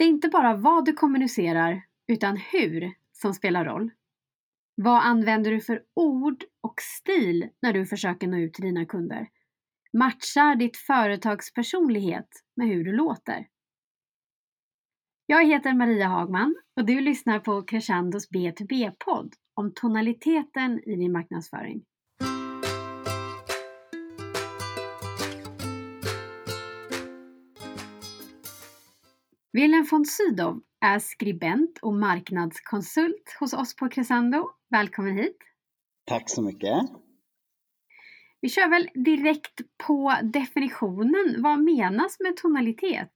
Det är inte bara vad du kommunicerar, utan hur som spelar roll. Vad använder du för ord och stil när du försöker nå ut till dina kunder? Matchar ditt företags personlighet med hur du låter? Jag heter Maria Hagman och du lyssnar på Crescendos B2B-podd om tonaliteten i din marknadsföring. Wilhelm von Sydow är skribent och marknadskonsult hos oss på Crescendo. Välkommen hit! Tack så mycket! Vi kör väl direkt på definitionen. Vad menas med tonalitet?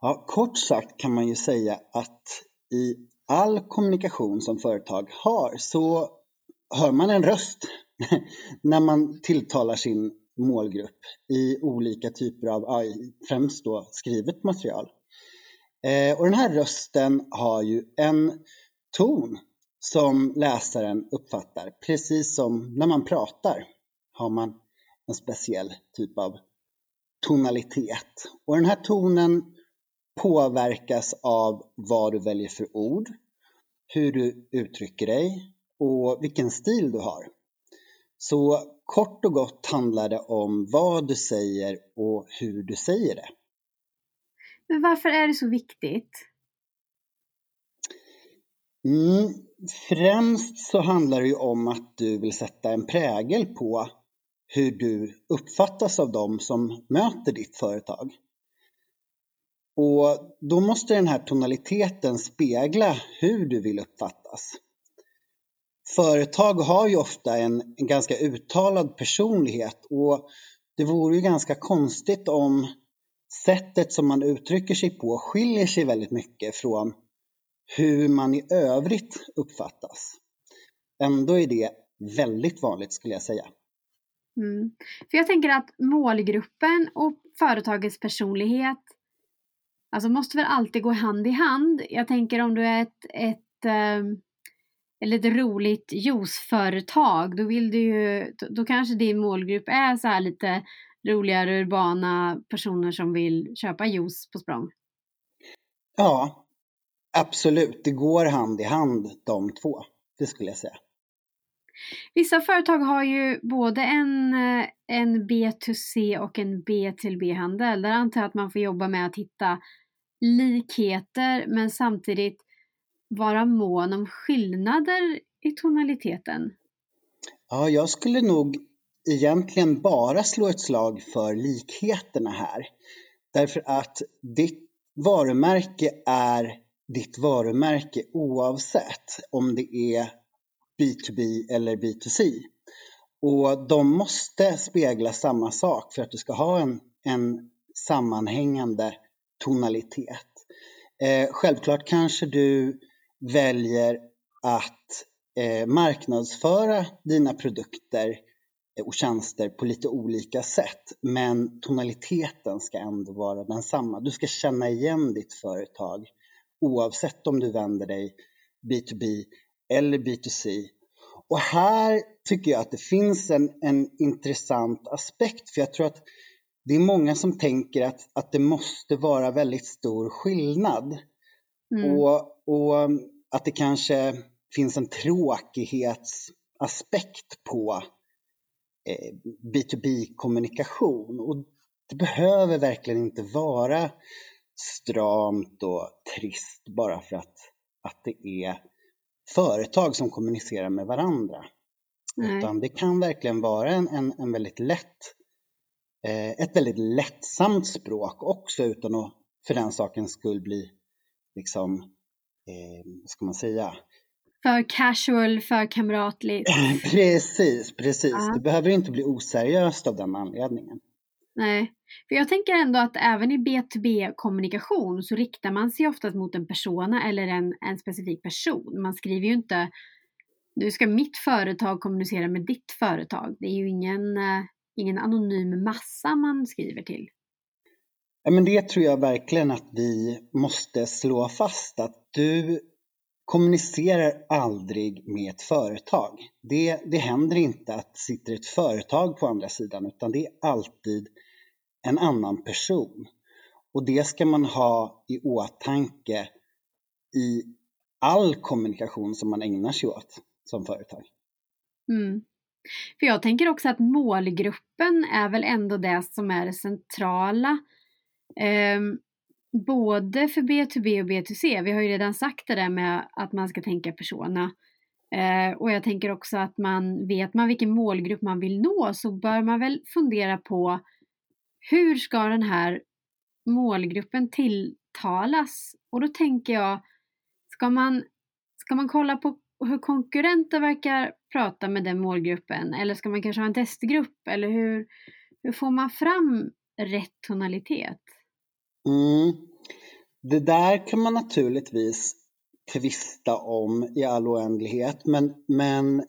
Ja, kort sagt kan man ju säga att i all kommunikation som företag har så hör man en röst när man tilltalar sin målgrupp i olika typer av, främst då skrivet material. Eh, och den här rösten har ju en ton som läsaren uppfattar, precis som när man pratar har man en speciell typ av tonalitet. Och den här tonen påverkas av vad du väljer för ord, hur du uttrycker dig och vilken stil du har. Så kort och gott handlar det om vad du säger och hur du säger det. Men varför är det så viktigt? Mm, främst så handlar det ju om att du vill sätta en prägel på hur du uppfattas av dem som möter ditt företag. Och då måste den här tonaliteten spegla hur du vill uppfattas. Företag har ju ofta en, en ganska uttalad personlighet och det vore ju ganska konstigt om sättet som man uttrycker sig på skiljer sig väldigt mycket från hur man i övrigt uppfattas. Ändå är det väldigt vanligt skulle jag säga. Mm. För jag tänker att målgruppen och företagets personlighet alltså måste väl alltid gå hand i hand. Jag tänker om du är ett, ett um eller ett roligt juiceföretag, då vill du ju, då kanske din målgrupp är så här lite roligare urbana personer som vill köpa juice på språng. Ja, absolut. Det går hand i hand de två. Det skulle jag säga. Vissa företag har ju både en, en B2C och en B2B-handel. Där antar jag att man får jobba med att hitta likheter men samtidigt vara mån om skillnader i tonaliteten? Ja, jag skulle nog egentligen bara slå ett slag för likheterna här. Därför att ditt varumärke är ditt varumärke oavsett om det är B2B eller B2C. Och de måste spegla samma sak för att du ska ha en, en sammanhängande tonalitet. Eh, självklart kanske du väljer att eh, marknadsföra dina produkter och tjänster på lite olika sätt. Men tonaliteten ska ändå vara densamma. Du ska känna igen ditt företag oavsett om du vänder dig B2B eller B2C. Och här tycker jag att det finns en, en intressant aspekt för jag tror att det är många som tänker att, att det måste vara väldigt stor skillnad. Mm. Och, och att det kanske finns en tråkighetsaspekt på eh, B2B-kommunikation. Och det behöver verkligen inte vara stramt och trist bara för att, att det är företag som kommunicerar med varandra. Nej. Utan det kan verkligen vara en, en, en väldigt lätt, eh, ett väldigt lättsamt språk också utan att för den sakens skull bli liksom, eh, ska man säga? För casual, för kamratligt. precis, precis. Ja. Det behöver inte bli oseriöst av den anledningen. Nej, för jag tänker ändå att även i B2B-kommunikation så riktar man sig oftast mot en persona eller en, en specifik person. Man skriver ju inte nu ska mitt företag kommunicera med ditt företag. Det är ju ingen, uh, ingen anonym massa man skriver till. Ja, men det tror jag verkligen att vi måste slå fast att du kommunicerar aldrig med ett företag. Det, det händer inte att det sitter ett företag på andra sidan utan det är alltid en annan person. Och det ska man ha i åtanke i all kommunikation som man ägnar sig åt som företag. Mm. För jag tänker också att målgruppen är väl ändå det som är det centrala. Eh, både för B2B och B2C. Vi har ju redan sagt det där med att man ska tänka persona. Eh, och jag tänker också att man vet man vilken målgrupp man vill nå så bör man väl fundera på hur ska den här målgruppen tilltalas? Och då tänker jag, ska man, ska man kolla på hur konkurrenter verkar prata med den målgruppen eller ska man kanske ha en testgrupp eller hur, hur får man fram rätt tonalitet? Mm. Det där kan man naturligtvis tvista om i all oändlighet men, men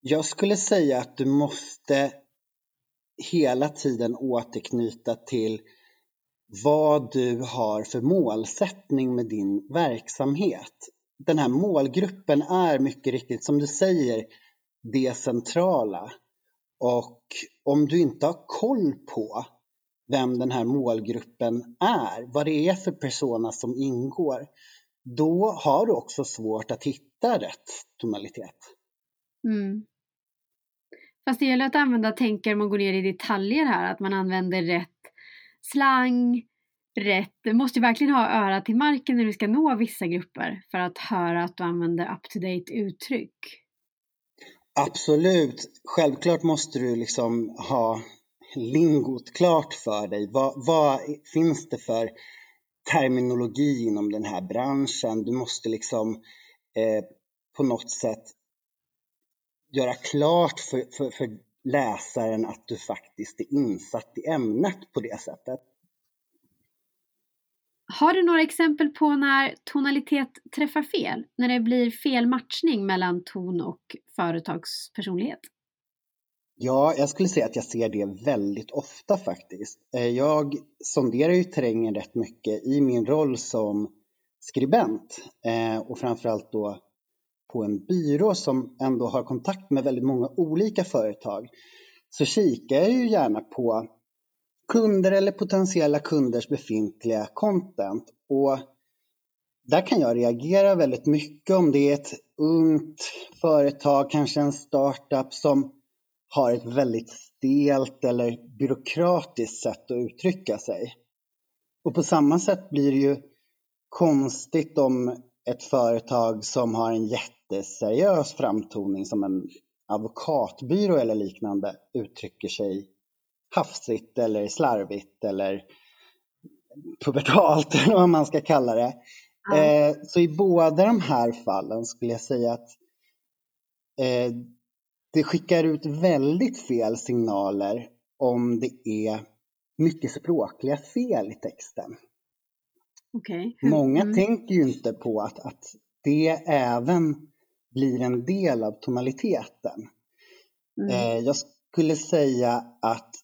jag skulle säga att du måste hela tiden återknyta till vad du har för målsättning med din verksamhet. Den här målgruppen är mycket riktigt, som du säger, det centrala. Och om du inte har koll på vem den här målgruppen är, vad det är för persona som ingår, då har du också svårt att hitta rätt tonalitet. Mm. Fast det gäller att använda tänker man går ner i detaljer här, att man använder rätt slang, rätt. Du måste verkligen ha örat till marken när du ska nå vissa grupper för att höra att du använder up-to-date uttryck. Absolut. Självklart måste du liksom ha lingot klart för dig. Vad, vad finns det för terminologi inom den här branschen? Du måste liksom eh, på något sätt göra klart för, för, för läsaren att du faktiskt är insatt i ämnet på det sättet. Har du några exempel på när tonalitet träffar fel? När det blir fel matchning mellan ton och företagspersonlighet? Ja, jag skulle säga att jag ser det väldigt ofta faktiskt. Eh, jag sonderar ju terrängen rätt mycket i min roll som skribent eh, och framförallt då på en byrå som ändå har kontakt med väldigt många olika företag så kikar jag ju gärna på kunder eller potentiella kunders befintliga content. Och där kan jag reagera väldigt mycket om det är ett ungt företag, kanske en startup som har ett väldigt stelt eller byråkratiskt sätt att uttrycka sig. Och på samma sätt blir det ju konstigt om ett företag som har en jätteseriös framtoning som en advokatbyrå eller liknande uttrycker sig hafsigt eller slarvigt eller pubertalt eller vad man ska kalla det. Mm. så i båda de här fallen skulle jag säga att eh, det skickar ut väldigt fel signaler om det är mycket språkliga fel i texten. Okay. Många mm. tänker ju inte på att, att det även blir en del av tonaliteten. Mm. Eh, jag skulle säga att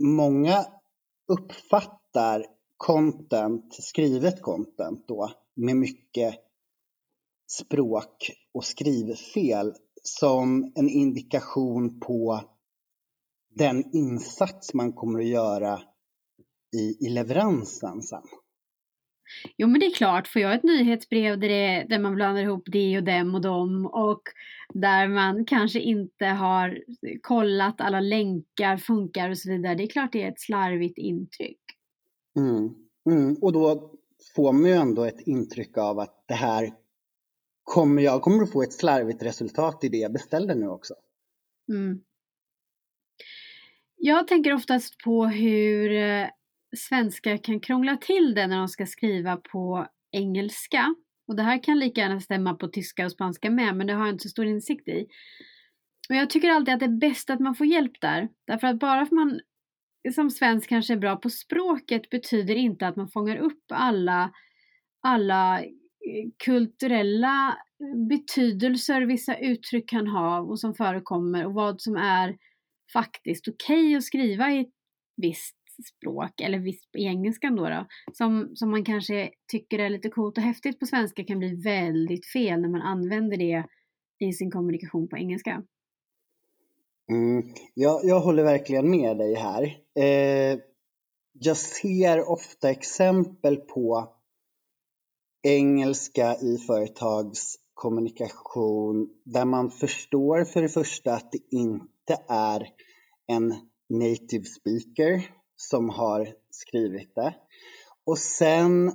många uppfattar content, skrivet content då, med mycket språk och skrivfel som en indikation på den insats man kommer att göra i, i leveransen sen. Jo men det är klart, får jag ett nyhetsbrev där, det, där man blandar ihop det och dem och dem och där man kanske inte har kollat alla länkar funkar och så vidare. Det är klart det är ett slarvigt intryck. Mm. Mm. Och då får man ju ändå ett intryck av att det här kommer jag kommer att få ett slarvigt resultat i det jag beställde nu också. Mm. Jag tänker oftast på hur eh, svenskar kan krångla till det när de ska skriva på engelska. Och det här kan lika gärna stämma på tyska och spanska med, men det har jag inte så stor insikt i. Och jag tycker alltid att det är bäst att man får hjälp där. Därför att bara för att man som svensk kanske är bra på språket betyder inte att man fångar upp alla, alla kulturella eh, betydelser vissa uttryck kan ha och som förekommer och vad som är faktiskt okej okay att skriva i ett visst språk, eller visst på engelskan då, då som, som man kanske tycker är lite coolt och häftigt på svenska kan bli väldigt fel när man använder det i sin kommunikation på engelska. Mm, jag, jag håller verkligen med dig här. Eh, jag ser ofta exempel på engelska i företagskommunikation där man förstår för det första att det inte är en native speaker som har skrivit det. Och sen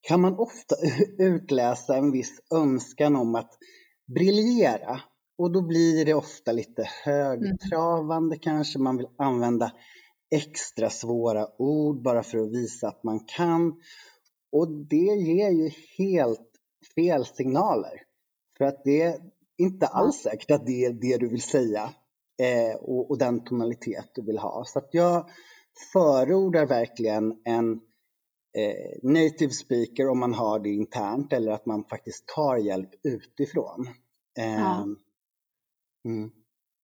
kan man ofta utläsa en viss önskan om att briljera. Och då blir det ofta lite högtravande mm. kanske, man vill använda extra svåra ord bara för att visa att man kan. Och det ger ju helt fel signaler. För att det är inte alls säkert att det är det du vill säga eh, och, och, den tonalitet du vill ha. Så att jag förordar verkligen en eh, native speaker om man har det internt eller att man faktiskt tar hjälp utifrån. Eh, ja. mm.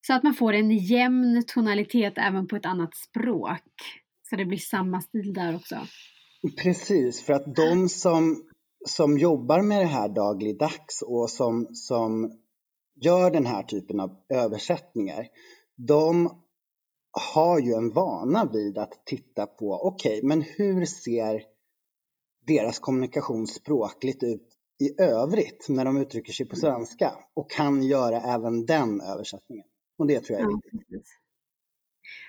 Så att man får en jämn tonalitet även på ett annat språk. Så det blir samma stil där också. Precis, för att de som, som jobbar med det här dagligdags och som, som gör den här typen av översättningar, de har ju en vana vid att titta på, okej, okay, men hur ser deras kommunikation språkligt ut i övrigt när de uttrycker sig på svenska och kan göra även den översättningen. Och det tror jag är viktigt.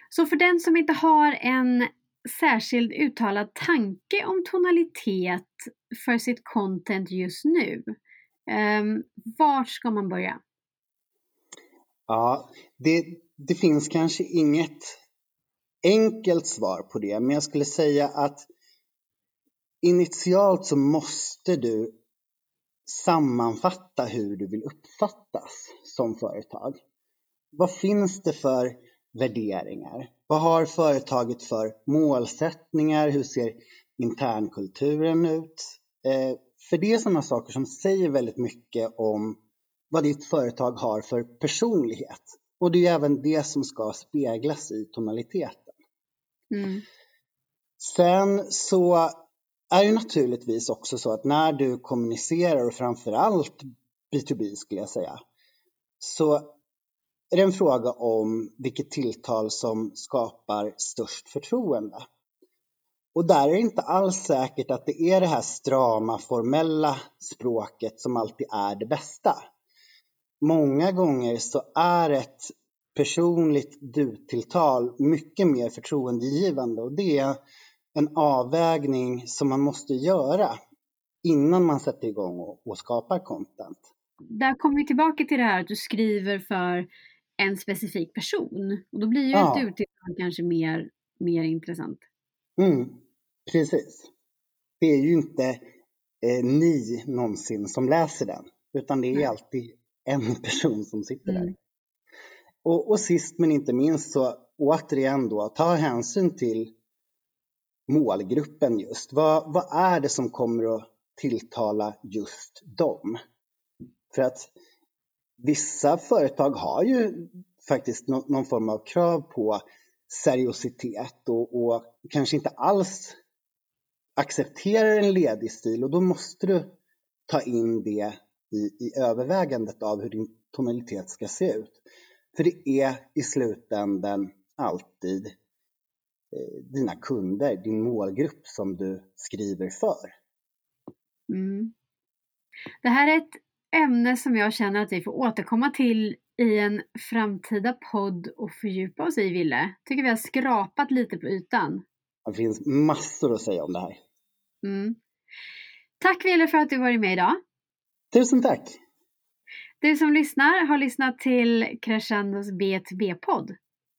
Så för den som inte har en särskild uttalad tanke om tonalitet för sitt content just nu, ehm, um, var ska man börja? Ja, det, det finns kanske inget enkelt svar på det, men jag skulle säga att initialt så måste du sammanfatta hur du vill uppfattas som företag. Vad finns det för värderingar? Vad har företaget för målsättningar? Hur ser internkulturen ut? Eh, för det är sådana saker som säger väldigt mycket om vad ditt företag har för personlighet. Och det är även det som ska speglas i tonaliteten. Mm. Sen så är det naturligtvis också så att när du kommunicerar och framförallt B2B skulle jag säga, så är det en fråga om vilket tilltal som skapar störst förtroende. Och där är det inte alls säkert att det är det här strama, formella språket som alltid är det bästa. Många gånger så är ett personligt du-tilltal mycket mer förtroendegivande och det är en avvägning som man måste göra innan man sätter igång och, och skapar content. Där kommer vi tillbaka till det här att du skriver för en specifik person och då blir ju ja. ett du-tilltal kanske mer, mer intressant. Mm, precis. Det är ju inte eh, ni någonsin som läser den utan det är Nej. alltid en person som sitter mm. där. Och, och sist men inte minst så återigen då, ta hänsyn till målgruppen just. Vad, vad är det som kommer att tilltala just dem? För att vissa företag har ju faktiskt no, någon form av krav på seriositet och, och kanske inte alls accepterar en ledig stil och då måste du ta in det i, i övervägandet av hur din tonalitet ska se ut. För det är i slutändan alltid eh, dina kunder, din målgrupp som du skriver för. Mm. Det här är ett ämne som jag känner att vi får återkomma till i en framtida podd och fördjupa oss i, Ville. Tycker vi har skrapat lite på ytan. Det finns massor att säga om det här. Mm. Tack Ville för att du varit med idag. Tusen tack! Du som lyssnar har lyssnat till Crescendos B2B-podd.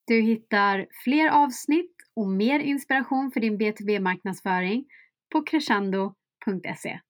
Du hittar fler avsnitt och mer inspiration för din B2B-marknadsföring på crescendo.se.